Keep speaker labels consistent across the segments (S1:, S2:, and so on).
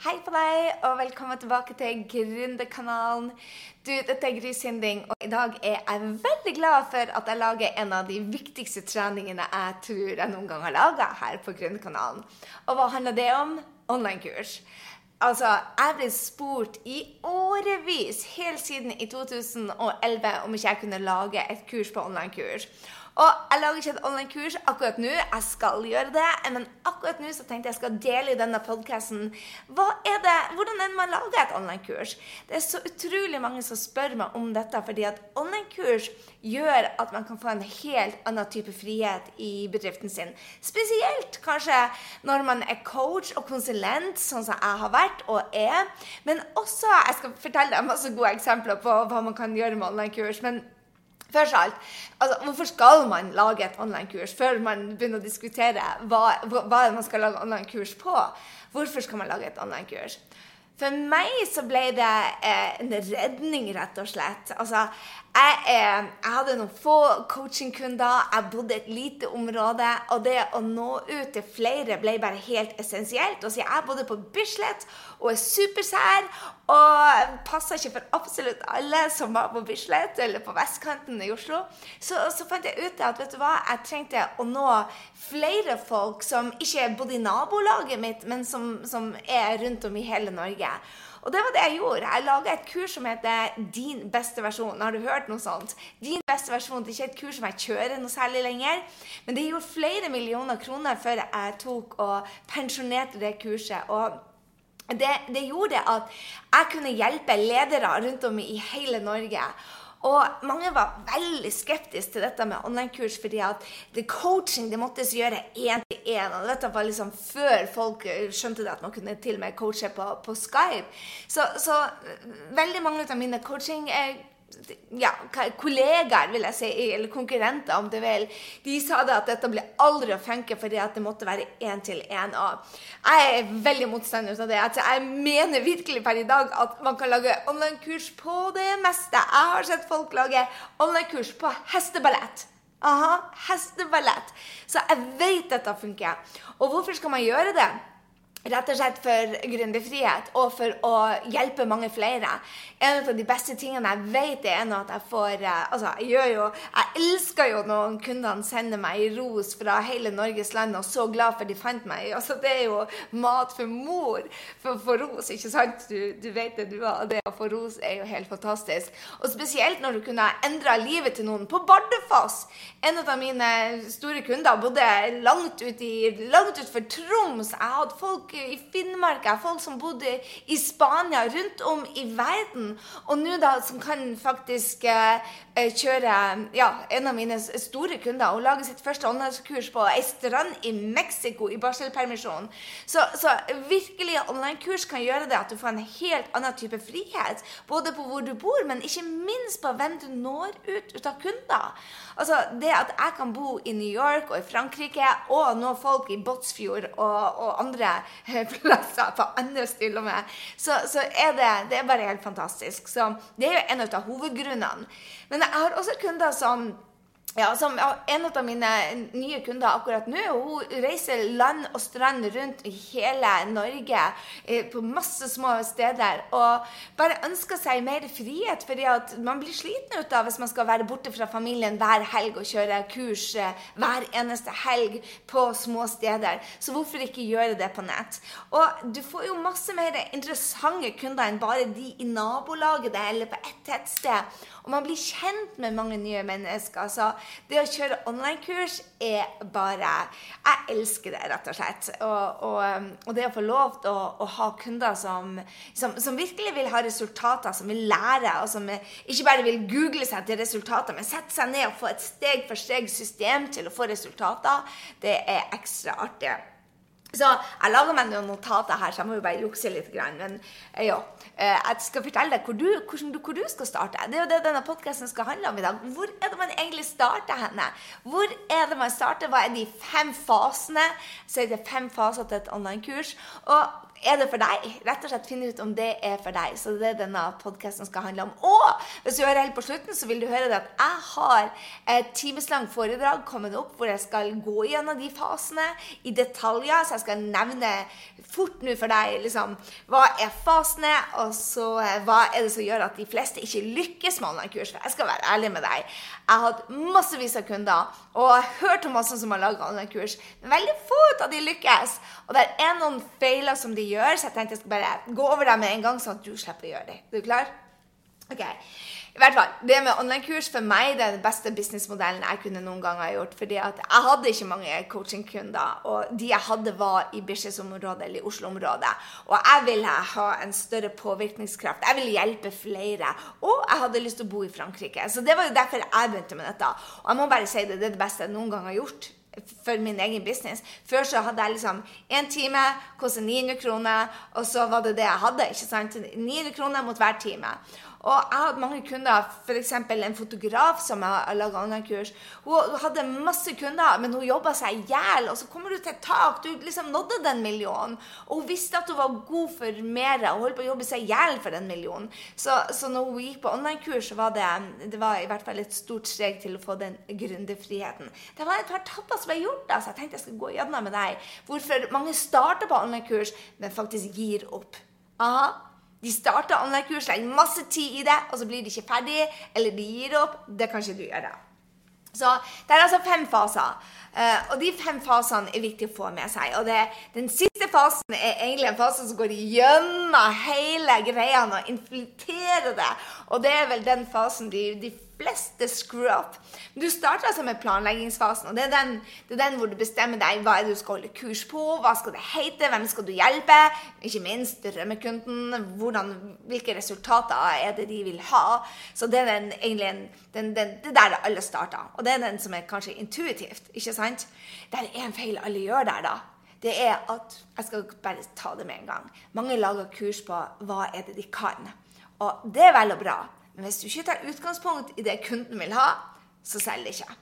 S1: Hei på deg, og velkommen tilbake til Gründerkanalen. Du, dette er Gry Sinding, og i dag er jeg veldig glad for at jeg lager en av de viktigste treningene jeg tror jeg noen gang har laga her på Gründerkanalen. Og hva handler det om? Online-kurs. Altså, jeg ble spurt i årevis, helt siden i 2011, om ikke jeg kunne lage et kurs på online-kurs. Og jeg lager ikke et online-kurs akkurat nå. Jeg skal gjøre det. Men akkurat nå så tenkte jeg skal dele i denne podkasten hvordan er man lager et online-kurs. Det er så utrolig mange som spør meg om dette, fordi at online-kurs gjør at man kan få en helt annen type frihet i bedriften sin. Spesielt kanskje når man er coach og konsulent, sånn som jeg har vært og er. Men også Jeg skal fortelle deg masse gode eksempler på hva man kan gjøre med online-kurs. men Først alt, altså, Hvorfor skal man lage et online-kurs før man begynner å diskutere hva, hva man skal lage online-kurs på? Hvorfor skal man lage et online-kurs? For meg så ble det eh, en redning, rett og slett. Altså, jeg, eh, jeg, hadde noen få coachingkunder, jeg bodde i et lite område. Og det å nå ut til flere ble bare helt essensielt. Og siden jeg bodde på Bislett og er supersær og passa ikke for absolutt alle som var på Bislett eller på vestkanten i Oslo, så, så fant jeg ut at vet du hva, jeg trengte å nå flere folk som ikke bodde i nabolaget mitt, men som, som er rundt om i hele Norge. Og det var det jeg gjorde. Jeg laga et kurs som heter Din beste versjon. Har du hørt noe sånt? Din beste versjon. Det er ikke et kurs som jeg kjører noe særlig lenger. Men det gjorde flere millioner kroner før jeg tok og pensjonerte det kurset. og det, det, gjorde at jeg kunne hjelpe ledere rundt om i hele Norge. Og mange var veldig skeptiske til dette med online-kurs, fordi at det coaching det måttes gjøre én til én. Og dette var liksom før folk skjønte det at man kunne til og med coache på, på Skype. Så, så, veldig mange av mine coaching ja, kollegaer, vil jeg si, eller konkurrenter, om du vil, de sa det at dette ble aldri å funke fordi at det måtte være én til én. Jeg er veldig motstander av det. Altså, jeg mener virkelig per i dag at man kan lage online-kurs på det meste. Jeg har sett folk lage online-kurs på hesteballett. Aha, hesteballett. Så jeg vet dette funker. Og hvorfor skal man gjøre det? Rett og slett for gründerfrihet og for å hjelpe mange flere. En av de beste tingene jeg vet, er at jeg får eh, Altså, jeg gjør jo Jeg elsker jo når kundene sender meg ros fra hele Norges land, og så glad for de fant meg. Altså, det er jo mat for mor for å få ros, ikke sant? Du, du vet det, du òg. Det å få ros er jo helt fantastisk. Og spesielt når du kunne endra livet til noen på Bardufoss. En av mine store kunder bodde langt ut i, langt utenfor Troms. Jeg hadde folk folk i Finnmark, folk som bodde i Spania, rundt om i verden. Og nå da som kan faktisk eh, eh, kjøre ja, en av mine store kunder og lage sitt første online-kurs på ei strand i Mexico i barselpermisjon. Så, så virkelig online-kurs kan gjøre det at du får en helt annen type frihet. Både på hvor du bor, men ikke minst på hvem du når ut, ut av kunder. Altså, Det at jeg kan bo i New York og i Frankrike og nå folk i Båtsfjord og, og andre plasser på andre til med, så, så, er det, det er bare helt fantastisk. Så det er jo en av hovedgrunnene. Men jeg har også kunder som ja, som En av mine nye kunder akkurat nå hun reiser land og strand rundt i hele Norge, eh, på masse små steder, og bare ønsker seg mer frihet. fordi at man blir sliten ut av hvis man skal være borte fra familien hver helg og kjøre kurs eh, hver eneste helg på små steder. Så hvorfor ikke gjøre det på nett? Og du får jo masse mer interessante kunder enn bare de i nabolaget eller på ett tettsted. Og man blir kjent med mange nye mennesker. Så det å kjøre online-kurs er bare Jeg elsker det, rett og slett. Og, og, um, og det å få lov til å, å ha kunder som, som, som, virkelig vil ha resultater, som vil lære, og som ikke bare vil google seg til resultater, men sette seg ned og få et steg for steg-system til å få resultater, det er ekstra artig. Så jeg lager meg noen notater her, så jeg må jo bare jukse litt. Men eh, ja, eh, jeg skal fortelle deg hvor du, hvordan, hvor du skal starte. Det er jo det denne podkasten skal handle om i dag. Hvor er det man egentlig starter henne? Hvor er det man starter? Hva er de fem fasene? Så er det fem faser til et online-kurs. Og er det for deg? Rett og slett finne ut om det er for deg. Så det er denne podkasten skal handle om. Og hvis du hører helt på slutten, så vil du høre at jeg har et timeslangt foredrag kommet opp hvor jeg skal gå gjennom de fasene i detaljer. Så jeg skal nevne fort nå for deg liksom, hva er fasene, og så eh, hva er det som gjør at de fleste ikke lykkes med online-kurs. For jeg skal være ærlig med deg. Jeg har hatt massevis av kunder og jeg har hørt om masse som har laga online-kurs, men veldig få av de lykkes. Og det er noen feiler som de gjør, så jeg tenkte jeg skal bare gå over dem med en gang, sånn at du slipper å gjøre dem. Er du klar? Ok. I hvert fall, Det med online-kurs for meg det er den beste businessmodellen jeg kunne noen gang ha gjort. fordi at jeg hadde ikke mange coachingkunder, og de jeg hadde, var i Bislett-området eller i Oslo-området. Og jeg ville ha en større påvirkningskraft. Jeg ville hjelpe flere. Og jeg hadde lyst til å bo i Frankrike. Så det var jo derfor jeg begynte med dette. Og jeg må bare si det, det er det beste jeg noen gang har gjort for min egen business. Før så hadde jeg liksom én time, kostet 900 kroner, og så var det det jeg hadde. ikke sant? 900 kroner mot hver time. Og jeg hadde mange kunder, f.eks. en fotograf som har laga online-kurs. Hun hadde masse kunder, men hun jobba seg i hjel. Og så kommer du til et tak. Du liksom nådde den millionen. Og hun visste at hun var god for mer. Hun holdt på å jobbe seg i hjel for den millionen. Så, så når hun gikk på online-kurs, så var det, det var i hvert fall et stort steg til å få den gründerfriheten. Det var et par tapper som ble gjort, da, så jeg tenkte jeg skulle gå gjennom med deg. Hvorfor mange starter på online-kurs, men faktisk gir opp. Aha. De starter online-kurs, legger masse tid i det, og så blir de ikke ferdig, eller de gir opp. Det kan ikke du gjøre. Så det er altså fem faser. Uh, og de fem fasene er viktig å få med seg. Og det, den siste fasen er egentlig en fase som går gjennom hele greia og infiltrerer det. Og det er vel den fasen de, de fleste screw up. Du starter altså med planleggingsfasen. og det er, den, det er, den, hvor du bestemmer deg hva er det du skal holde kurs på, hva skal det hete, hvem skal du hjelpe, ikke minst drømmekunden, hvordan, hvilke resultater er det de vil ha. Så det er den, egentlig den, den, det der alle starter. Og det er den som er kanskje intuitivt. ikke sant? Det er en feil alle gjør der, da. Det er at Jeg skal bare ta det med en gang. Mange lager kurs på hva er det de kan. Og det er vel og bra. Men hvis du ikke tar utgangspunkt i det kunden vil ha, så selger det ikke.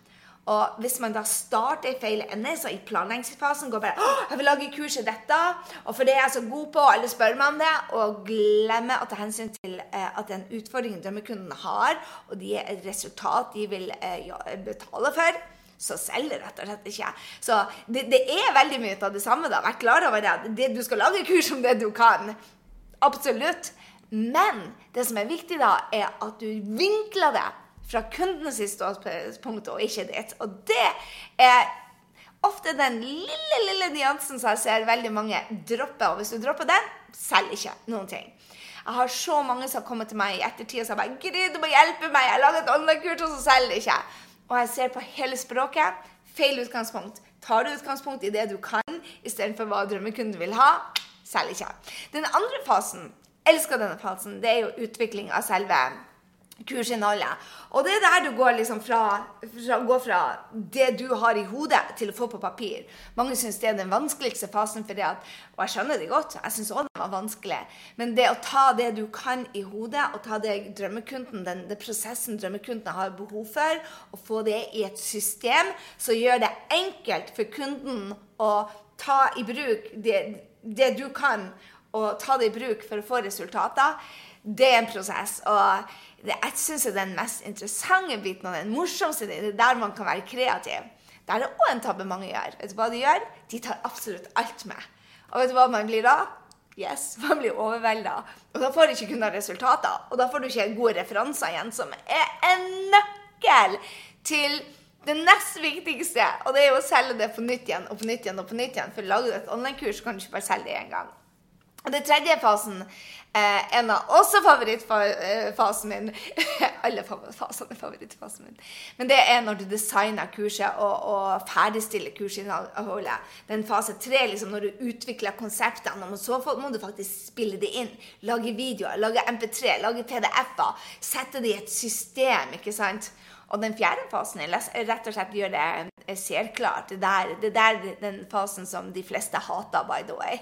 S1: Og hvis man da starter i feil ende, så i planleggingsfasen går bare 'Jeg vil lage kurs i dette, og for det er jeg så god på', alle spør meg om det, og glemmer å ta hensyn til eh, at det er en utfordring drømmekunden har, og de er et resultat de vil eh, betale for, så selger rett og slett ikke. Så det, det, er veldig mye av det samme. da. Vær klar over det. det. Du skal lage kurs om det du kan. Absolutt. Men det som er viktig, da, er at du vinkler det fra kundens ståpunkt og ikke ditt. Og det er ofte den lille, lille nyansen som jeg ser veldig mange droppe. Og hvis du dropper den, selg ikke noen ting. Jeg har så mange som har kommet til meg i ettertid og sagt 'Gry, du må hjelpe meg. Jeg lager et online-kurs, og så selger ikke.' Og jeg ser på hele språket. Feil utgangspunkt. Tar du utgangspunkt i det du kan, istedenfor hva drømmekunden vil ha, selg ikke. Den andre fasen elsker denne fasen, det er jo utvikling av selve kursinnholdet. Og det er der du går liksom fra, fra, går fra det du har i hodet, til å få på papir. Mange syns det er den vanskeligste fasen, for det at, og jeg skjønner det godt. Jeg syns òg den var vanskelig. Men det å ta det du kan i hodet, og ta det drømmekunden, den, det prosessen drømmekunden har behov for, og få det i et system som gjør det enkelt for kunden å ta i bruk det, det du kan og ta det i bruk for å få resultater, det er en prosess. Og det, jeg syns det er den mest interessante biten og den morsomste det er der man kan være kreativ. Der er det òg en tabbe mange gjør. Vet du hva de gjør? De tar absolutt alt med. Og vet du hva man blir da? Yes, man blir overvelda. Og da får du ikke kun resultater. Og da får du ikke gode referanser igjen, som er en nøkkel til det nest viktigste. Og det er jo å selge det på nytt igjen og på nytt igjen og på nytt igjen. For lager du et online-kurs, kan du ikke bare selge det én gang. Og den tredje fasen, eh, en av også favorittfasen min Alle fasene er favorittfasen min. Men det er når du designer kurset og, og ferdigstiller kursinnholdet. Den fase tre, liksom når du utvikler konseptene. Og så må du faktisk spille det inn. Lage videoer, lage MP3, lage PDF-er. Sette det i et system, ikke sant. Og den fjerde fasen er rett og slett gjør det serklart. Det er det der den fasen som de fleste hater, by the way.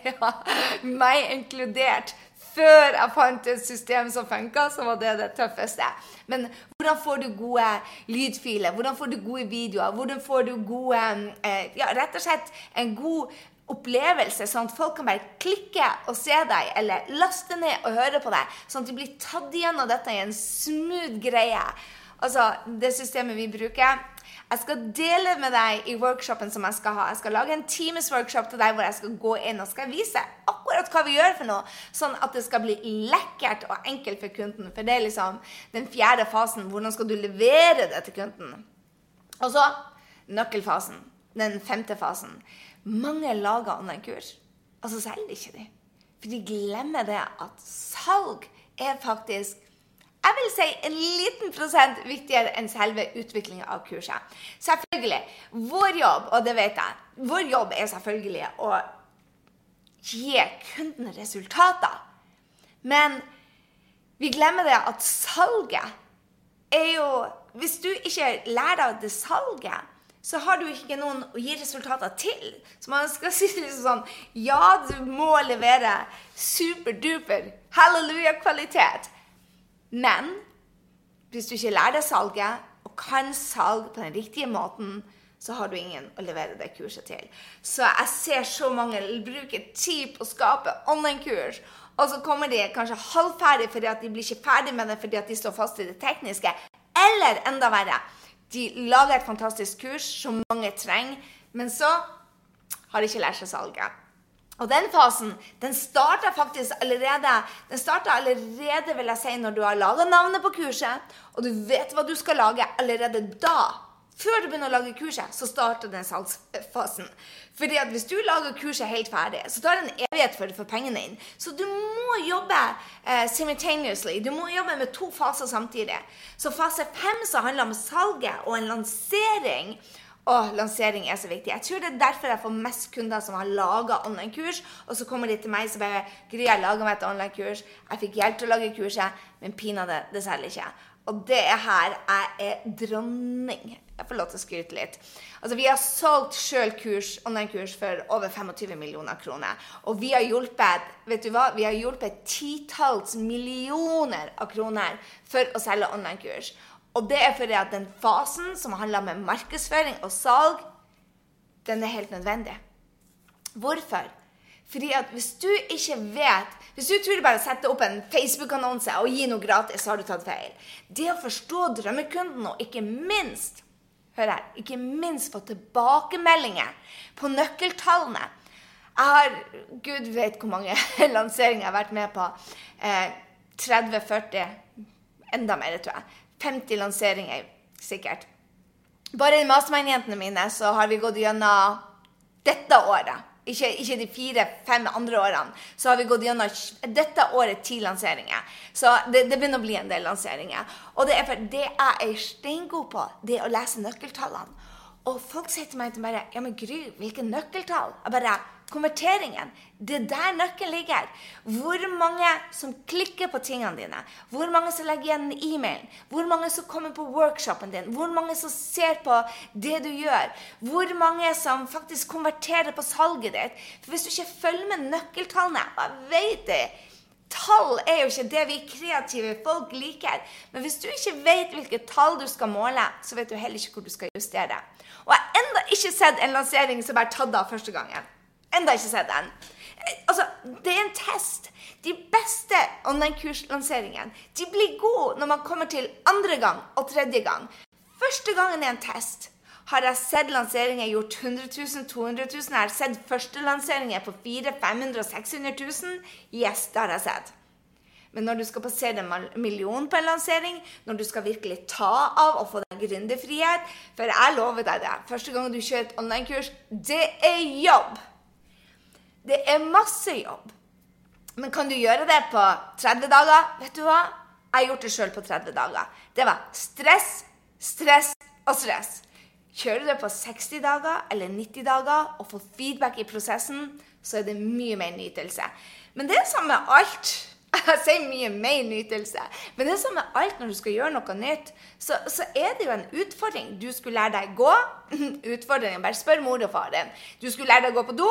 S1: Meg inkludert. Før jeg fant et system som funka, så var det det tøffeste. Men hvordan får du gode lydfiler? Hvordan får du gode videoer? Hvordan får du gode eh, Ja, rett og slett en god opplevelse, sånn at folk kan bare klikke og se deg, eller laste ned og høre på deg, sånn at de blir tatt igjennom dette i en smooth greie. Altså, det systemet vi bruker Jeg skal dele med deg i workshopen som jeg skal ha. Jeg skal lage en times workshop til deg hvor jeg skal gå inn og skal vise akkurat hva vi gjør for noe, sånn at det skal bli lekkert og enkelt for kunden. For det er liksom den fjerde fasen. Hvordan skal du levere det til kunden? Og så nøkkelfasen. Den femte fasen. Mange lager online-kurs, og så selger de ikke de. For de glemmer det at salg er faktisk jeg vil si en liten prosent viktigere enn selve utviklinga av kurset. Selvfølgelig. Vår jobb, og det vet jeg, vår jobb er selvfølgelig å gi kunden resultater. Men vi glemmer det at salget er jo Hvis du ikke lærer deg det salget, så har du ikke noen å gi resultater til. Så man skal si liksom sånn Ja, du må levere superduper halleluja-kvalitet. Men hvis du ikke lærer deg salget, og kan salg på den riktige måten, så har du ingen å levere det kurset til. Så jeg ser så mange bruke tid på å skape online-kurs, og så kommer de kanskje halvferdig fordi at de blir ikke ferdig med det fordi at de står fast i det tekniske. Eller enda verre, de lager et fantastisk kurs som mange trenger, men så har de ikke lært seg salget. Og den fasen den starter faktisk allerede den allerede vil jeg si, når du har laga navnet på kurset, og du vet hva du skal lage. Allerede da, før du begynner å lage kurset, så starter den salgsfasen. Fordi at Hvis du lager kurset helt ferdig, så tar det en evighet før du får pengene inn. Så du må jobbe eh, simultaneously. Du må jobbe med to faser samtidig. Så fase fem så handler om salget og en lansering å, lansering er så viktig. Jeg tror det er derfor jeg får mest kunder som har laga online-kurs, og så kommer de til meg og bare 'Gry, jeg laga meg et online-kurs. Jeg fikk hjelp til å lage kurset, men pinadø, det selger ikke.' Og det er her jeg er dronning. Jeg får lov til å skryte litt. Altså, Vi har solgt sjøl online-kurs for over 25 millioner kroner. Og vi har hjulpet vet du hva? Vi har hjulpet titalls millioner av kroner for å selge online-kurs. Og det er fordi at den fasen som handler om markedsføring og salg, den er helt nødvendig. Hvorfor? Fordi at hvis du ikke vet Hvis du tror bare å sette opp en Facebook-annonse og gi noe gratis, så har du tatt feil. Det å forstå drømmekunden og ikke minst hør her, ikke minst få tilbakemeldinger på nøkkeltallene. Jeg har Gud vet hvor mange lanseringer jeg har vært med på. Eh, 30-40, enda mer, tror jeg. 50 lanseringer, sikkert. Bare i mastermind-jentene mine så har vi gått gjennom dette året. Ikke, ikke de fire-fem andre årene. Så har vi gått gjennom dette året ti lanseringer. Så det, det, begynner å bli en del lanseringer. Og det er det jeg er steingod på, det er å lese nøkkeltallene. Og folk sier til meg bare Ja, men Gry, hvilke nøkkeltall? Jeg bare Konverteringen. Det er der nøkkelen ligger. Hvor mange som klikker på tingene dine. Hvor mange som legger igjen e-mailen. Hvor mange som kommer på workshopen din. Hvor mange som ser på det du gjør. Hvor mange som faktisk konverterer på salget ditt. For hvis du ikke følger med nøkkeltallene Hva vet de? Tall er jo ikke det vi kreative folk liker. Men hvis du ikke vet hvilke tall du skal måle, så vet du heller ikke hvor du skal justere. Og jeg har enda ikke sett en lansering som er tatt av første gangen. Enda ikke sett den. Altså, det er en test. De beste online-kurslanseringen de blir gode når man kommer til andre gang og tredje gang. Første gangen er en test. Har jeg sett lanseringer gjort 100 000, 200 000? Har jeg sett førstelanseringer på 400 500 600 000? Yes, det har jeg sett. Men når du skal passere en million på en lansering, når du skal virkelig ta av og få deg gründerfrihet For jeg lover deg det. Første gang du kjører et online-kurs, det er jobb! Det er masse jobb. Men kan du gjøre det på 30 dager? Vet du hva? Jeg har gjort det sjøl på 30 dager. Det var stress, stress og stress. Kjører du det på 60 dager eller 90 dager og får feedback i prosessen, så er det mye mer nytelse. Men det er sånn med alt. Jeg sier mye mer nytelse. Men det er sånn med alt når du skal gjøre noe nytt, så, så, er det jo en utfordring. Du skulle lære deg gå. Utfordringen, bare spør mor og far din. Du skulle lære deg å gå på do.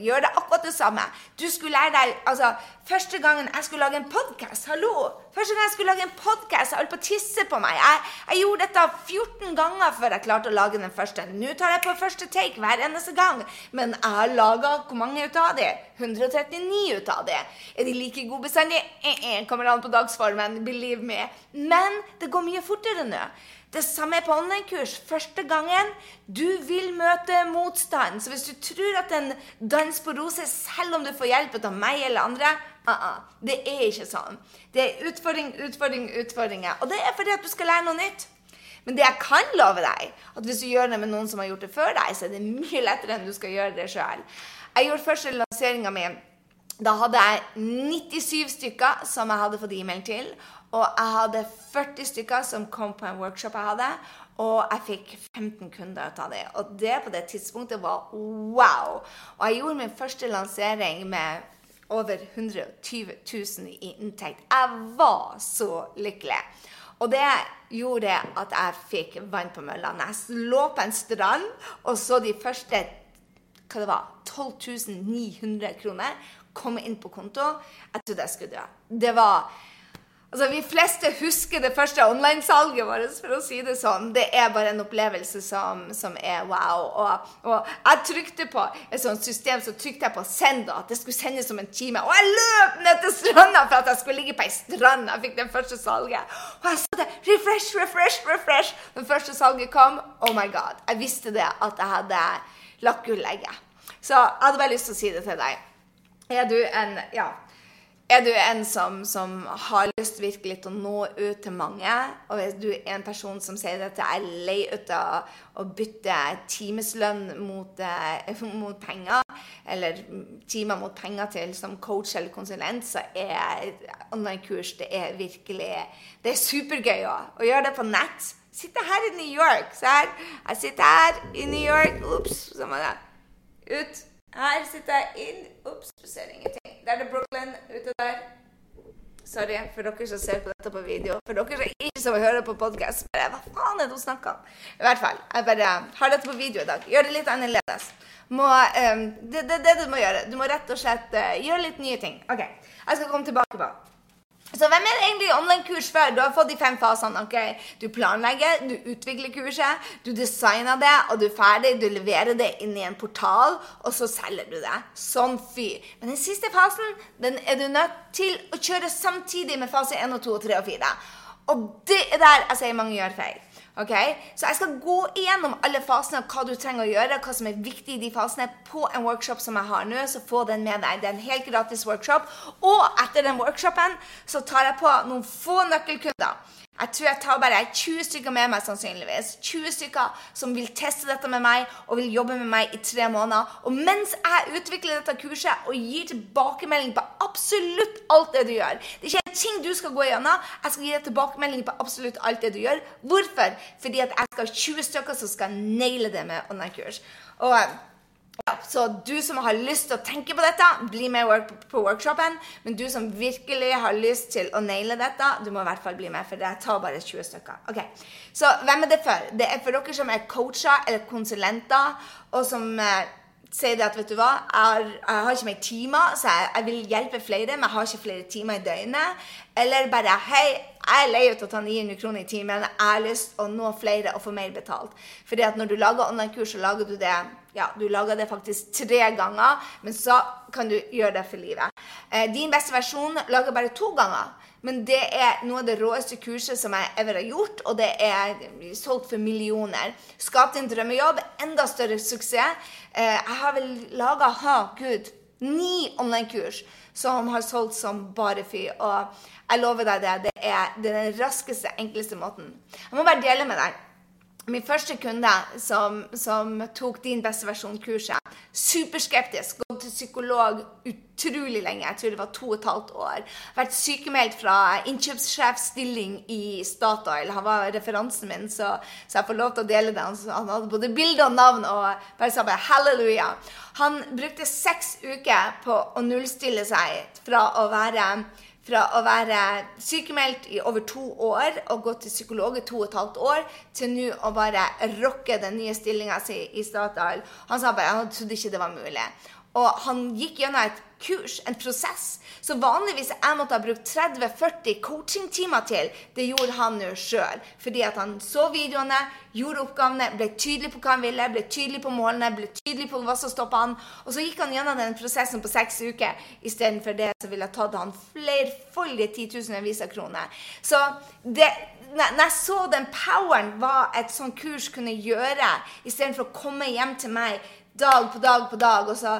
S1: Gjør det akkurat det samme. Du skulle lære deg, altså, Første gangen jeg skulle lage en podkast Hallo! Første gang jeg skulle lage en podkast, jeg holdt på å tisse på meg. Jeg, jeg, gjorde dette 14 ganger før jeg klarte å lage den første. Nå tar jeg på første take hver eneste gang. Men jeg har laga hvor mange ut av dem? 139 ut av det. Er de like gode bestandig? Eh, eh, kommer an på dagsformen. Believe me. Men det går mye fortere nå. Det samme er på online-kurs. Første gangen du vil møte motstand. Så hvis du tror at en dans på roser, selv om du får hjelp av meg eller andre uh -uh. Det er ikke sånn. Det er utfordring, utfordring, utfordringer. Og det er fordi at du skal lære noe nytt. Men det jeg kan love deg, at hvis du gjør det med noen som har gjort det før deg, så er det mye lettere enn du skal gjøre det sjøl. Jeg gjorde første lanseringa mi. Da hadde jeg 97 stykker som jeg hadde fått e-mail til. Og jeg hadde 40 stykker som kom på en workshop jeg hadde. Og jeg fikk 15 kunder ut av det. Og det på det tidspunktet var wow! Og jeg gjorde min første lansering med over 120 000 i inntekt. Jeg var så lykkelig. Og det gjorde at jeg fikk vann på mølla. Jeg lå på en strand og så de første hva det var, 12 900 kroner komme inn på konto. Jeg trodde jeg skulle dø. Det var Altså, Vi fleste husker det første online-salget vårt, for å si det sånn. Det er bare en opplevelse som, som er wow. Og, og, jeg trykte på et sånt system, så trykte jeg på 'send', at det skulle sendes som en time. Og jeg løp ned til stranda for at jeg skulle ligge på ei strand. Jeg fikk det første salget. Og jeg sa det. Refresh, refresh, refresh. Det første salget kom. Oh my god. Jeg visste det at jeg hadde lagt gullegget. Så jeg hadde bare lyst til å si det til deg. Er du en ja, er du en som, som, har lyst virkelig til å nå ut til mange, og hvis du er en person som sier at jeg er lei av å bytte timeslønn mot, eh, mot, penger, eller timer mot penger til som coach eller konsulent, så er online-kurs det er virkelig Det er supergøy òg. å gjøre det på nett. Sitte her i New York. Se her. Jeg sitter her i New York. Ops, Sånn var jeg ut. Her sitter jeg inn. Ops, ser ingenting. Der er det Brooklyn ute der. Sorry for dere som ser på dette på video. For dere som ikke som hører på podkast. Hva faen er det hun snakker om? I hvert fall. Jeg bare har dette på video i dag. Gjør det litt annerledes. Må, um, det er det, du må gjøre. Du må rett og slett uh, gjøre litt nye ting. OK. Jeg skal komme tilbake på så hvem er det egentlig online-kurs for? Du har fått de fem fasene. ok? Du planlegger, du utvikler kurset, du designer det, og du er ferdig. Du leverer det inn i en portal, og så selger du det. Sånn fyr. Men den siste fasen den er du nødt til å kjøre samtidig med fase 1 og 2 og 3 og 4. Og det er der jeg sier mange gjør feil. Okay? Så jeg skal gå igjennom alle fasene og hva du trenger å gjøre, hva som er viktig i de fasene, på en workshop som jeg har nå. Så få den med deg. Det er en helt gratis workshop. Og etter den workshopen så tar jeg på noen få nøkkelkunder. Jeg tror jeg tar bare 20 stykker med meg, sannsynligvis. 20 stykker som vil teste dette med meg og vil jobbe med meg i tre måneder. Og mens jeg utvikler dette kurset og gir tilbakemelding på absolutt alt det du gjør Det er ikke en ting du skal gå gjennom. Jeg skal gi deg tilbakemelding på absolutt alt det du gjør. Hvorfor? Fordi at jeg skal ha 20 stykker som skal naile det med online-kurs. Og ja, så du som har lyst til å tenke på dette, bli med på workshopen. Men du som virkelig har lyst til å naile dette, du må i hvert fall bli med, for det tar bare 20 stykker. Ok, Så hvem er det for? Det er for dere som er coacher eller konsulenter, og som eh, sier det at vet du hva, jeg jeg har ikke mer timer, så jeg, jeg, vil hjelpe flere, men jeg har ikke flere timer i døgnet. Eller bare hei, jeg er lei av å ta 900 kroner i timen, jeg har lyst til å nå flere og få mer betalt. Fordi at når du lager online-kurs, så lager du det ja, du lager det faktisk tre ganger, men så kan du gjøre det for livet. Eh, din beste versjon lager bare to ganger. Men det er noe av det råeste kurset som jeg ever har gjort, og det er solgt for millioner. Skap din drømmejobb. Enda større suksess. Eh, jeg har vel laga, ha, gud, ni online-kurs som har solgt som bare fy. Og jeg lover deg det. Det er den raskeste, enkleste måten. Jeg må bare dele med deg min første kunde som, som tok din beste versjon-kurset, superskeptisk, gått til psykolog utrolig lenge, jeg tror det var to og et halvt år. Vært sykemeldt fra innkjøpssjefstilling i Statoil. Han var referansen min, så, så, jeg får lov til å dele det. Han hadde både bilde og navn og bare sa bare halleluja. Han brukte seks uker på å nullstille seg fra å være fra å være sykemeldt i over to år og gå til psykolog i to og et halvt år, til nå å bare rocke den nye stillinga si i Statoil. Han sa bare han trodde ikke det var mulig. Og han gikk gjennom et kurs, en prosess. Så vanligvis jeg måtte ha brukt 30-40 coachingtimer til, det gjorde han nå sjøl. Fordi at han så videoene, gjorde oppgavene, ble tydelig på hva han ville, ble tydelig på målene, ble tydelig på hva som stoppa han. Og så gikk han gjennom den prosessen på seks uker istedenfor det så ville jeg tatt han flerfoldige titusenvis av kroner. Så det når jeg så den poweren hva et sånt kurs kunne gjøre, istedenfor å komme hjem til meg dag på dag på dag og så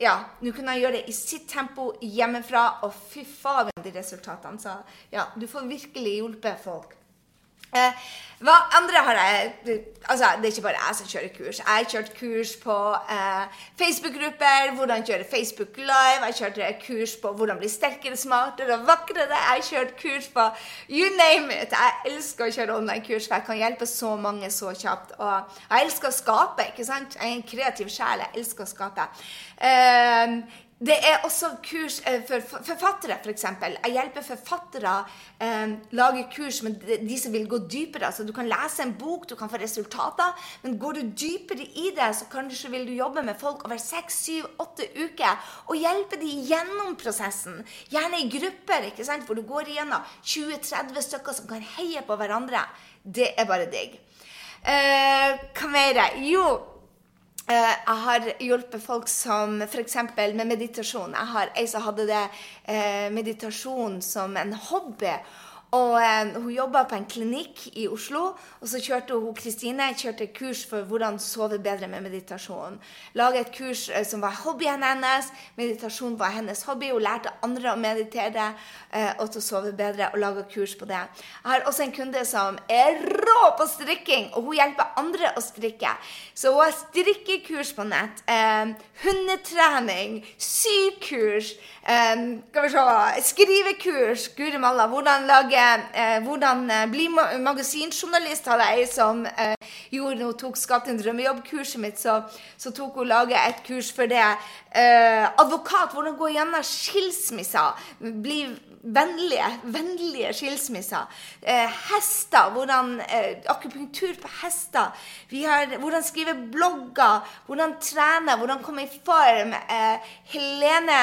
S1: ja, nå kunne jeg gjøre det i sitt tempo hjemmefra, og fy faen de resultatene. Så ja, du får virkelig hjulpet folk. Eh, hva andre har jeg Altså, det er ikke bare jeg som kjører kurs. Jeg har kjørt kurs på eh, Facebook-grupper, hvordan kjøre Facebook Live. Jeg har kjørt kurs på hvordan bli sterkere, smartere og vakrere. Jeg har kjørt kurs på you name it. Jeg elsker å kjøre online-kurs, for jeg kan hjelpe så mange så kjapt. Og jeg elsker å skape, ikke sant? Jeg er en kreativ sjel. Jeg elsker å skape. Eh, det er også kurs eh, for forfattere, f.eks. For jeg hjelper forfattere eh, lage kurs med de som vil gå dypere. Altså, du kan lese en bok, du kan få resultater, men går du dypere i det, så kanskje vil du jobbe med folk over seks, syv, åtte uker og hjelpe dem gjennom prosessen. Gjerne i grupper, ikke sant? hvor du går igjennom 20-30 stykker som kan heie på hverandre. Det er bare digg. Eh, hva mer? Jo jeg har hjulpet folk som f.eks. med meditasjon. Jeg har ei som hadde det eh, meditasjon som en hobby. Og eh, Hun jobba på en klinikk i Oslo. og Så kjørte hun Kristine kjørte kurs for hvordan sove bedre med meditasjon. Laga et kurs eh, som var hobbyen hennes. Meditasjon var hennes hobby. Hun lærte andre å meditere eh, og til å sove bedre, og laga kurs på det. Jeg har også en kunde som er rå på strikking, og hun hjelper andre å strikke. Så hun har strikkekurs på nett. Eh, hundetrening, sykurs, eh, skal vi se, skrivekurs. Guri malla, hvordan lage eh, hvordan eh, bli magasinjournalist hadde jeg som eh, gjorde hun tok Skatt din drømmejobb-kurset mitt, så, så, tok hun laget et kurs for det. Eh, advokat, hvordan gå gjennom skilsmisser. Bli vennlige, vennlige skilsmisser. Eh, hester, hvordan eh, akupunktur på hester. Har, hvordan skrive blogger, hvordan trene, hvordan komme i form. Helene,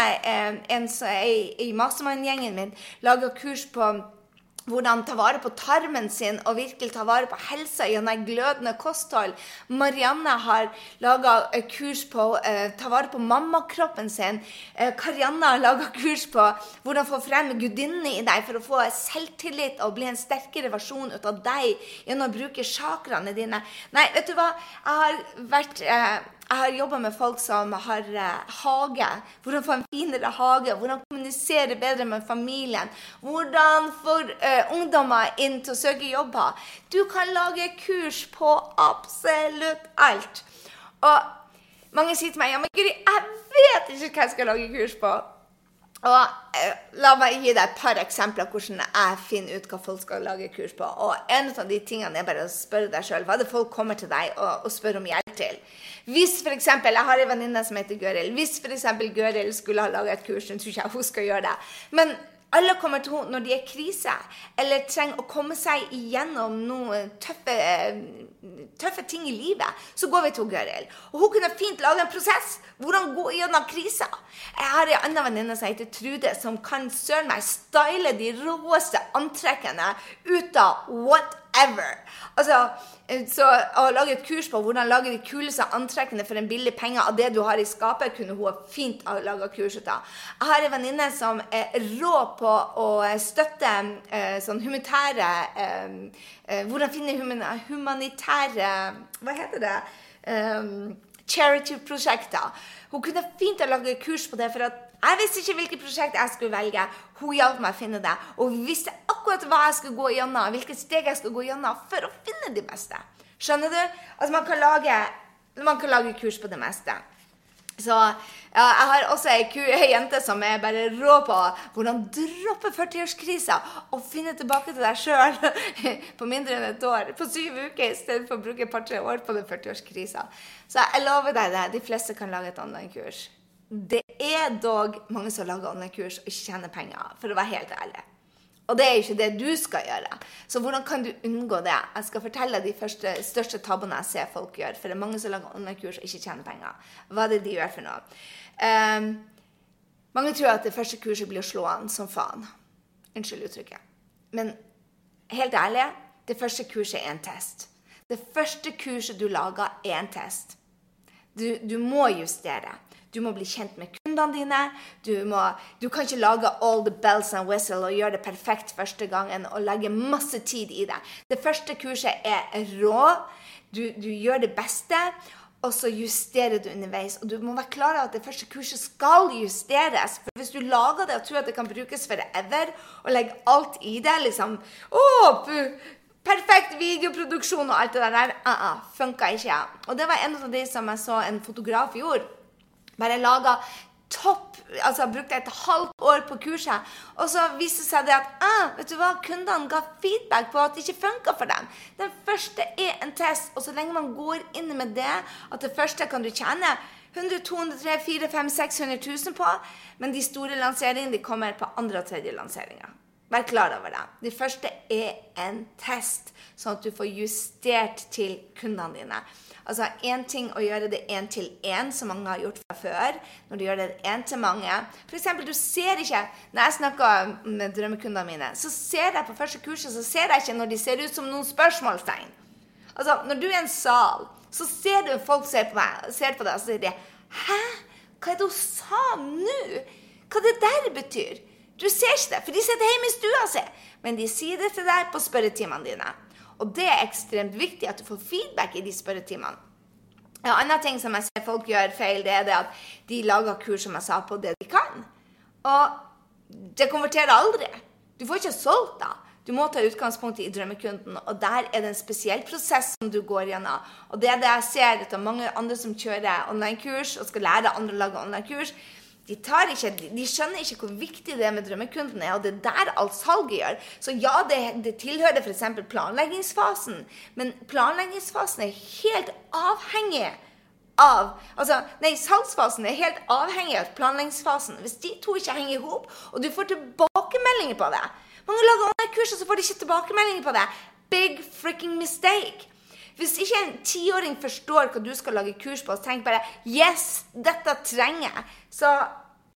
S1: en, i mastermind-gjengen min, lager kurs på hvordan ta vare på tarmen sin og virkelig ta vare på helsa gjennom glødende kosthold. Marianne har laga kurs på eh, ta vare på mammakroppen sin. Eh, Karianne har laga kurs på hvordan få frem gudinnen i deg for å få selvtillit og bli en sterkere versjon ut av deg gjennom å bruke chakraene dine. Nei, vet du hva? Jeg har vært uh, jeg har jobba med folk som har uh, hage. Hvordan få en finere hage. Hvordan kommunisere bedre med familien. Hvordan få uh, ungdommer inn til å søke jobber. Du kan lage kurs på absolutt alt. Og mange sier til meg ja, men Guri, jeg vet ikke hva jeg skal lage kurs på. Og uh, La meg gi deg et par eksempler hvordan jeg finner ut hva folk skal lage kurs på. Og En av de tingene er bare å spørre deg sjøl hva er det folk kommer til deg og, og spør om hjelp til. Hvis for eksempel, Jeg har en venninne som heter Gøril. Hvis f.eks. Gøril skulle ha laga et kurs, så tror ikke jeg hun skal gjøre det. Men alle kommer til henne når de er i krise, eller trenger å komme seg igjennom noen tøffe, tøffe ting i livet. Så går vi til Gøril. Og hun kunne fint lage en prosess. Hvordan gå gjennom krisa. Jeg har en annen venninne som heter Trude, som kan søren meg style de råeste antrekkene ut av whatever. Altså, Eh, så å lage et kurs på hvordan lage de kuleste antrekkene for en billig penge av det du har i skapet, kunne hun fint ha laga kurs ut av. Jeg har en venninne som er rå på å støtte eh, sånn humanitære eh, eh, Hvordan finne humanitære Hva heter det? Eh, Charity-prosjekter. Hun kunne fint ha laget kurs på det. for at jeg visste ikke hvilket prosjekt jeg skulle velge. Hun hjalp meg å finne det. Og visste akkurat hva jeg skulle gå gjennom, hvilke steg jeg skulle gå gjennom for å finne de beste. Skjønner du? Altså, man kan lage, man kan lage kurs på det meste. Så ja, Jeg har også ei, jente som er bare rå på hvordan droppe 40-årskrisa og finne tilbake til deg sjøl på mindre enn et år. På syv uker i stedet for å bruke et par-tre år på den 40-årskrisa. Så jeg lover deg det. De fleste kan lage et online-kurs. Det er dog mange som lager online-kurs og ikke tjener penger, for å være helt ærlig. Og det er ikke det du skal gjøre. Så hvordan kan du unngå det? Jeg skal fortelle deg de første, største tabbene jeg ser folk gjøre. For det er mange som lager online-kurs og ikke tjener penger. Hva er det de gjør for noe? Um, Mange tror at det første kurset blir å slå an som faen. Unnskyld uttrykket. Men helt ærlig, det første kurset er en test. Det første kurset du lager, er en test. Du, du må justere. Du må bli kjent med kundene dine. Du, må, du, kan ikke lage all the bells and whistle og gjøre det perfekt første gangen og legge masse tid i det. Det første kurset er rå. Du, du gjør det beste, og så justerer du underveis. Og du må være klar over at det første kurset skal justeres. For hvis du lager det og tror at det kan brukes forever, og legger alt i det liksom oh, perfekt videoproduksjon og alt det der. Uh -uh, funka ikke. Og det var en av de som jeg så en fotograf gjorde. Bare laga topp altså Brukte et halvt år på kurset. Og så viste det seg det at ah, vet du hva, kundene ga feedback på at det ikke funka for dem. Den første er en test, og så lenge man går inn med det, at det første kan du tjene 100 200 300 400 500 600 000 på, men de store lanseringene de kommer på andre og tredje lanseringer. Vær klar over det. Det første er en test, sånn at du får justert til kundene dine. Altså én ting å gjøre det én til én, som mange har gjort fra før. Når du gjør det én til mange. F.eks. du ser ikke Når jeg snakker med drømmekundene mine, så ser jeg på første kurset så ser jeg ikke når de ser ut som noen spørsmålstegn. Altså, Når du er i en sal, så ser du folk ser på meg, ser på deg, og så sier de Hæ? Hva er det hun sa nå? Hva det der betyr? Du ser ikke det, for de sitter hjemme i stua si. Men de sier det til deg på spørretimene dine. Og det er ekstremt viktig at du får feedback i de spørretimene. En annen ting som jeg ser folk gjør feil, det er det at de lager kurs som jeg sa, på det de kan. Og det konverterer aldri. Du får ikke solgt da. Du må ta utgangspunkt i drømmekunden, og der er det en spesiell prosess som du går gjennom. Og det er det jeg ser etter mange andre som kjører online-kurs og skal lære andre å lage online-kurs de, ikke, de, skjønner ikke hvor viktig det er med drømmekunden er, og det er der alt salget gjør. Så ja, det, det tilhører f.eks. planleggingsfasen, men planleggingsfasen er helt avhengig av altså, Nei, salgsfasen er helt avhengig av planleggingsfasen. Hvis de to ikke henger i hop, og du får tilbakemeldinger på det Mange lager online-kurs, og så får de ikke tilbakemeldinger på det. Big freaking mistake. Hvis ikke en tiåring forstår hva du skal lage kurs på, så tenk bare Yes, dette trenger jeg. Så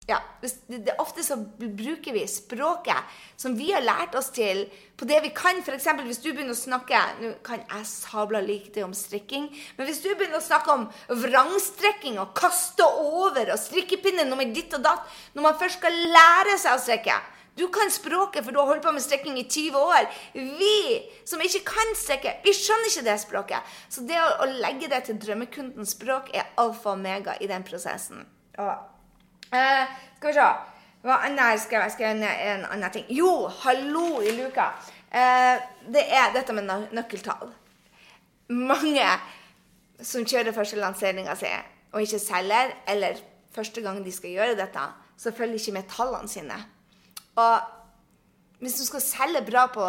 S1: ja, det, Ofte så bruker vi språket som vi har lært oss til, på det vi kan. F.eks. hvis du begynner å snakke Nå kan jeg sabla like det om strikking, men hvis du begynner å snakke om vrangstrekking og kaste over og strikkepinne nummer ditt og datt Når man først skal lære seg å strikke du kan språket, for du har holdt på med strekking i 20 år. Vi som ikke kan strekke, vi skjønner ikke det språket. Så det å, å legge det til drømmekundens språk er alfa og mega i den prosessen. Og, eh, skal vi se Hva annet skal jeg skrive ned en annen ting? Jo, hallo i luka. Eh, det er dette med nøkkeltall. Mange som kjører første lanseringa si og ikke selger, eller første gang de skal gjøre dette, så følger ikke med tallene sine. Og hvis du skal selge bra på,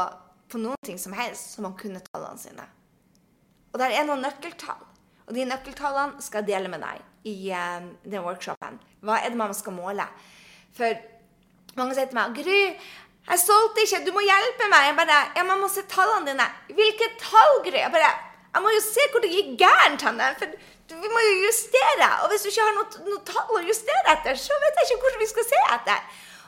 S1: på noen ting som helst, så må man kunne tallene sine. Og der er noen nøkkeltall. Og de nøkkeltallene skal jeg dele med deg i uh, den workshopen. Hva er det man skal måle? For mange sier til meg 'Gry, jeg solgte ikke. Du må hjelpe meg.' Jeg bare 'Ja, man må se tallene dine.' 'Hvilke tall, Gry?' Jeg bare 'Jeg må jo se hvor det gikk gærent henne.' For vi må jo justere. Og hvis du ikke har noe, noe tall å justere etter, så vet jeg ikke hvordan vi skal se etter.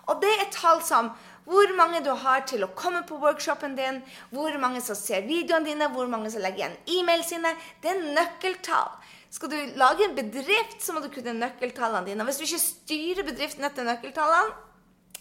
S1: Og det er tall som hvor mange du har til å komme på workshopen din, hvor mange som ser videoene dine, hvor mange som legger igjen e-mail sine. Det er nøkkeltall. Skal du lage en bedrift, så må du kunne nøkkeltallene dine. Og hvis du ikke styrer bedriften etter nøkkeltallene,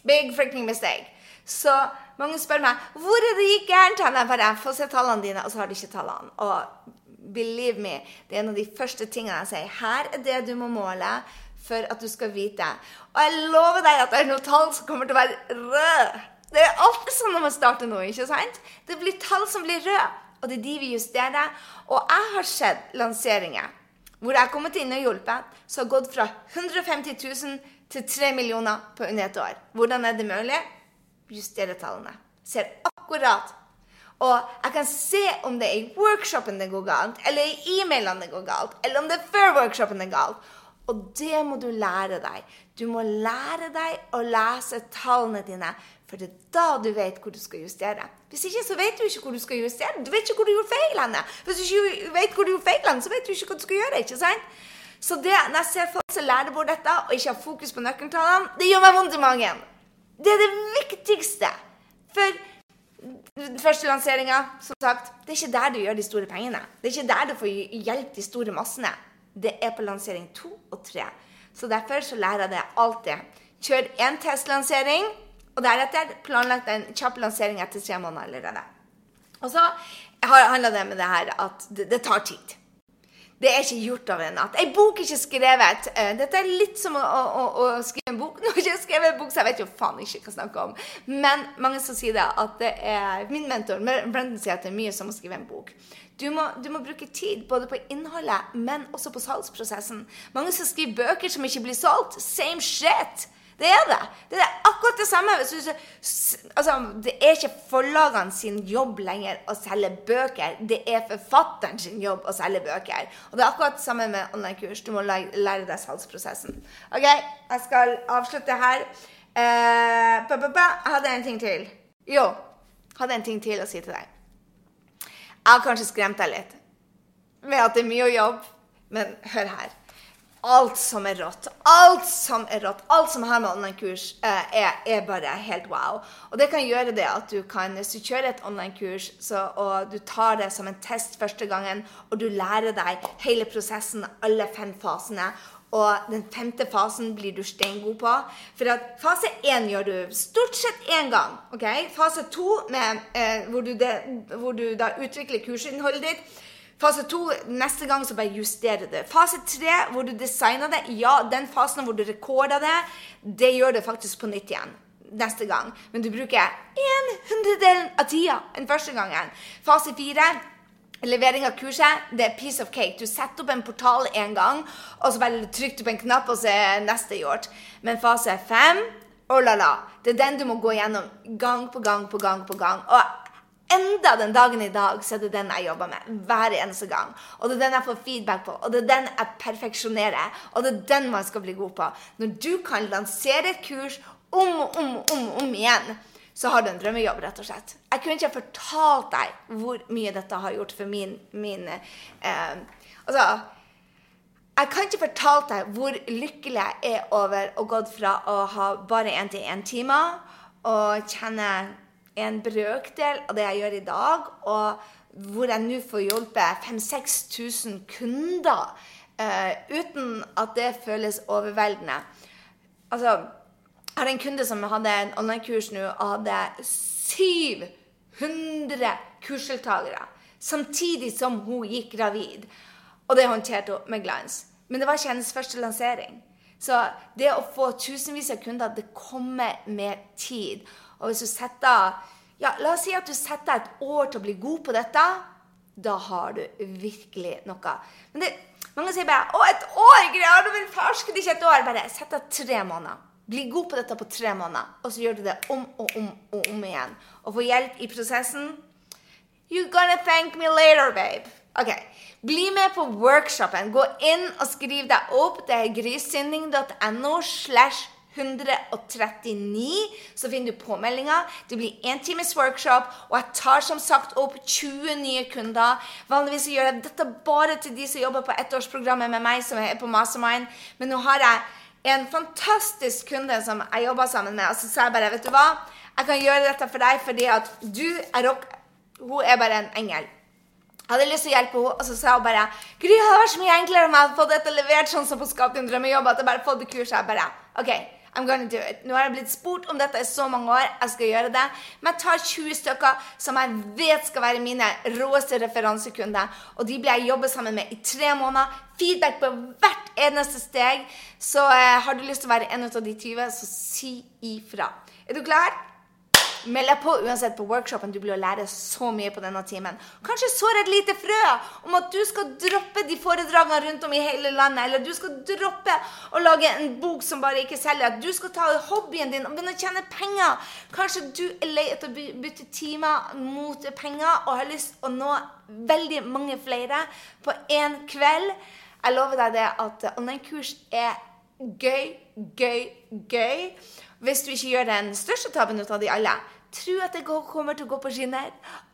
S1: big freaking mistake. Så mange spør meg hvor er det gikk gærent. Jeg bare får se tallene dine, og så har de ikke tallene. Og believe me, det er en av de første tingene jeg sier. Her er det du må måle for at du skal vite. Og jeg lover deg at det er noen tall som kommer til å være røde. Det er alltid sånn når man starter noe. ikke sant? Det blir tall som blir røde, og det er de vi justerer. Og jeg har sett lanseringer hvor jeg har kommet inn og hjulpet, som har gått fra 150 000 til 3 millioner på under et år. Hvordan er det mulig? Justere tallene. Ser akkurat. Og jeg kan se om det er i workshopen det går galt, eller i e-mailene det går galt, eller om det er før workshopen det går galt. Og det må du lære deg. Du må lære deg å lese tallene dine, for det er da du vet hvor du skal justere. Hvis ikke, så vet du ikke hvor du skal justere. Du vet ikke hvor du gjorde feil. Henne. Hvis du ikke vet hvor du gjorde feil, så vet du ikke hva du skal gjøre. ikke sant? Så det, når jeg ser folk som lærer bort dette, og ikke har fokus på nøkkeltallene, det gjør meg vondt i magen. Det er det viktigste. For den første lanseringa, som sagt, det er ikke der du gjør de store pengene. Det er ikke der du får hjelp de store massene. Det er på lansering to og tre. Så derfor så lærer jeg det alltid. Kjør én testlansering, og deretter planlagt en kjapp lansering etter tre måneder allerede. Og så handler det med det her at det, det tar tid. Det er ikke gjort over en natt. Ei bok er ikke skrevet. Uh, dette er litt som å, å, å, skrive en bok. Nå har jeg ikke skrevet en bok, så jeg vet jo faen ikke hva jeg snakker om. Men mange som sier det, at det er Min mentor Brendan sier at det er mye som å skrive en bok. Du må, du må, bruke tid både på innholdet, men også på salgsprosessen. Mange som skriver bøker som ikke blir solgt. Same shit! Det er det. Det er akkurat det samme. Altså, det er ikke forlagene sin jobb lenger å selge bøker. Det er forfatteren sin jobb å selge bøker. Og det er akkurat det samme med online-kurs. Du må lære deg salgsprosessen. OK, jeg skal avslutte her. Uh, jeg hadde en ting til. Jo, jeg hadde en ting til å si til deg. Jeg har kanskje skremt deg litt med at det er mye å jobbe, men hør her alt som er rått. Alt som er rått, alt som har med online-kurs, uh, er, er, bare helt wow. Og det kan gjøre det at du kan, hvis du kjører et online-kurs og du tar det som en test første gangen, og du lærer deg hele prosessen, alle fem fasene, og den femte fasen blir du steingod på. For at fase én gjør du stort sett én gang. ok? Fase to, eh, hvor, hvor, du da utvikler kursinnholdet ditt, Fase to neste gang så bare justerer du. Fase tre hvor du designer det, ja, den fasen hvor du rekorder det, det gjør du faktisk på nytt igjen neste gang. Men du bruker en hundredel av tida enn første gangen. Fase fire Levering av kurset det er piece of cake. Du setter opp en portal én gang, og så bare trykker du på en knapp, og så er neste gjort. Men fase fem oh la la, det er den du må gå gjennom gang på gang på gang på gang. Og enda den dagen i dag så er det den jeg jobber med hver eneste gang. Og det er den jeg får feedback på, og det er den jeg perfeksjonerer. Og det er den man skal bli god på. Når du kan lansere et kurs om og om, om, om igjen, så har du en drømmejobb, rett og slett. Jeg kunne ikke fortalt deg hvor mye dette har gjort for min, min eh, Altså jeg kan ikke fortalt deg hvor lykkelig jeg er over å gått fra å ha bare én-til-én-timer og kjenne en brøkdel av det jeg gjør i dag, og hvor jeg nå får hjulpet 5000-6000 kunder eh, uten at det føles overveldende. Altså, jeg har en kunde som hadde en online-kurs nå og hadde 700 kursdeltakere samtidig som hun gikk gravid. Og det håndterte hun med glans. Men det var ikke hennes første lansering. Så det å få tusenvis av kunder, det kommer med tid. Og hvis du setter ja, La oss si at du setter et år til å bli god på dette. Da har du virkelig noe. Men det, mange sier bare 'Å, et år! Greier du vil ferske ikke et år?' Bare sett deg tre måneder. Bli god på dette på tre måneder, og så gjør du det om og om og om igjen. Og få hjelp i prosessen You're gonna thank me later, babe. Ok, Bli med på workshopen. Gå inn og skriv deg opp. Det er grysynding.no slash 139, så finner du påmeldinga. Det blir én times workshop, og jeg tar som sagt opp 20 nye kunder. Vanligvis gjør jeg dette bare til de som jobber på ettårsprogrammet med meg, som er på Mastermind. Men nå har jeg en fantastisk kunde som jeg jobba sammen med, og så sa jeg bare, vet du hva, jeg kan gjøre dette for deg fordi at du er rock... Hun er bare en engel. Jeg hadde lyst til å hjelpe henne, og så sa hun bare Gry, det hadde vært så mye enklere om jeg hadde fått dette levert sånn som på Skap din drømmejobb. At jeg bare fått det kurset. Jeg bare, ok, I'm gonna do it. Nå har jeg blitt spurt om dette i så mange år. Jeg skal gjøre det. Men jeg tar 20 stykker som jeg vet skal være mine råeste referansekunder. Og de blir jeg jobbe sammen med i tre måneder. Feedback på hvert eneste steg. Så eh, har du lyst til å være en av de 20, så si ifra. Er du klar? Meld deg på uansett på workshopen. Du blir å lære så mye på denne timen. Kanskje sår et lite frø om at du skal droppe de foredragene rundt om i hele landet. Eller du skal droppe å lage en bok som bare ikke selger. Du skal ta hobbyen din og begynne å tjene penger. Kanskje du er lei etter å bytte timer mot penger og har lyst å nå veldig mange flere på én kveld. Jeg lover deg det at online-kurs er gøy, gøy, gøy. Hvis du ikke gjør den største tabben ut av de alle, tro at det kommer til å gå på skinner.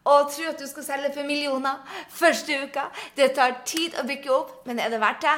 S1: Og tro at du skal selge for millioner første uka. Det tar tid å bygge opp, men er det verdt det?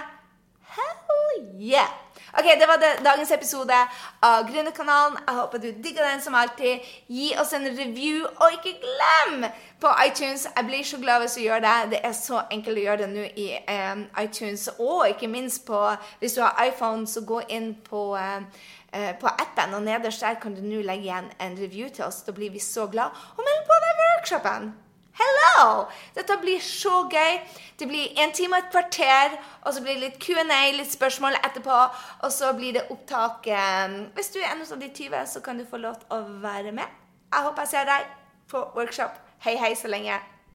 S1: Hell yeah! Ok, Det var det, dagens episode av Gründerkanalen. Jeg håper du digger den som alltid. Gi oss en review, og ikke glem på iTunes. Jeg blir så glad hvis du gjør det. Det er så enkelt å gjøre det nå i um, iTunes. Og ikke minst på Hvis du har iPhone, så gå inn på uh, på appen, og nederst der kan du nå legge igjen en review til oss. Da blir vi så glad. Og meld på deg workshopen! Hello! Dette blir så gøy. Det blir en time og et kvarter, og så blir det litt Q&A, litt spørsmål etterpå. Og så blir det opptak eh, Hvis du er en av de 20, så kan du få lov til å være med. Jeg håper jeg ser deg på workshop. Hei, hei så lenge.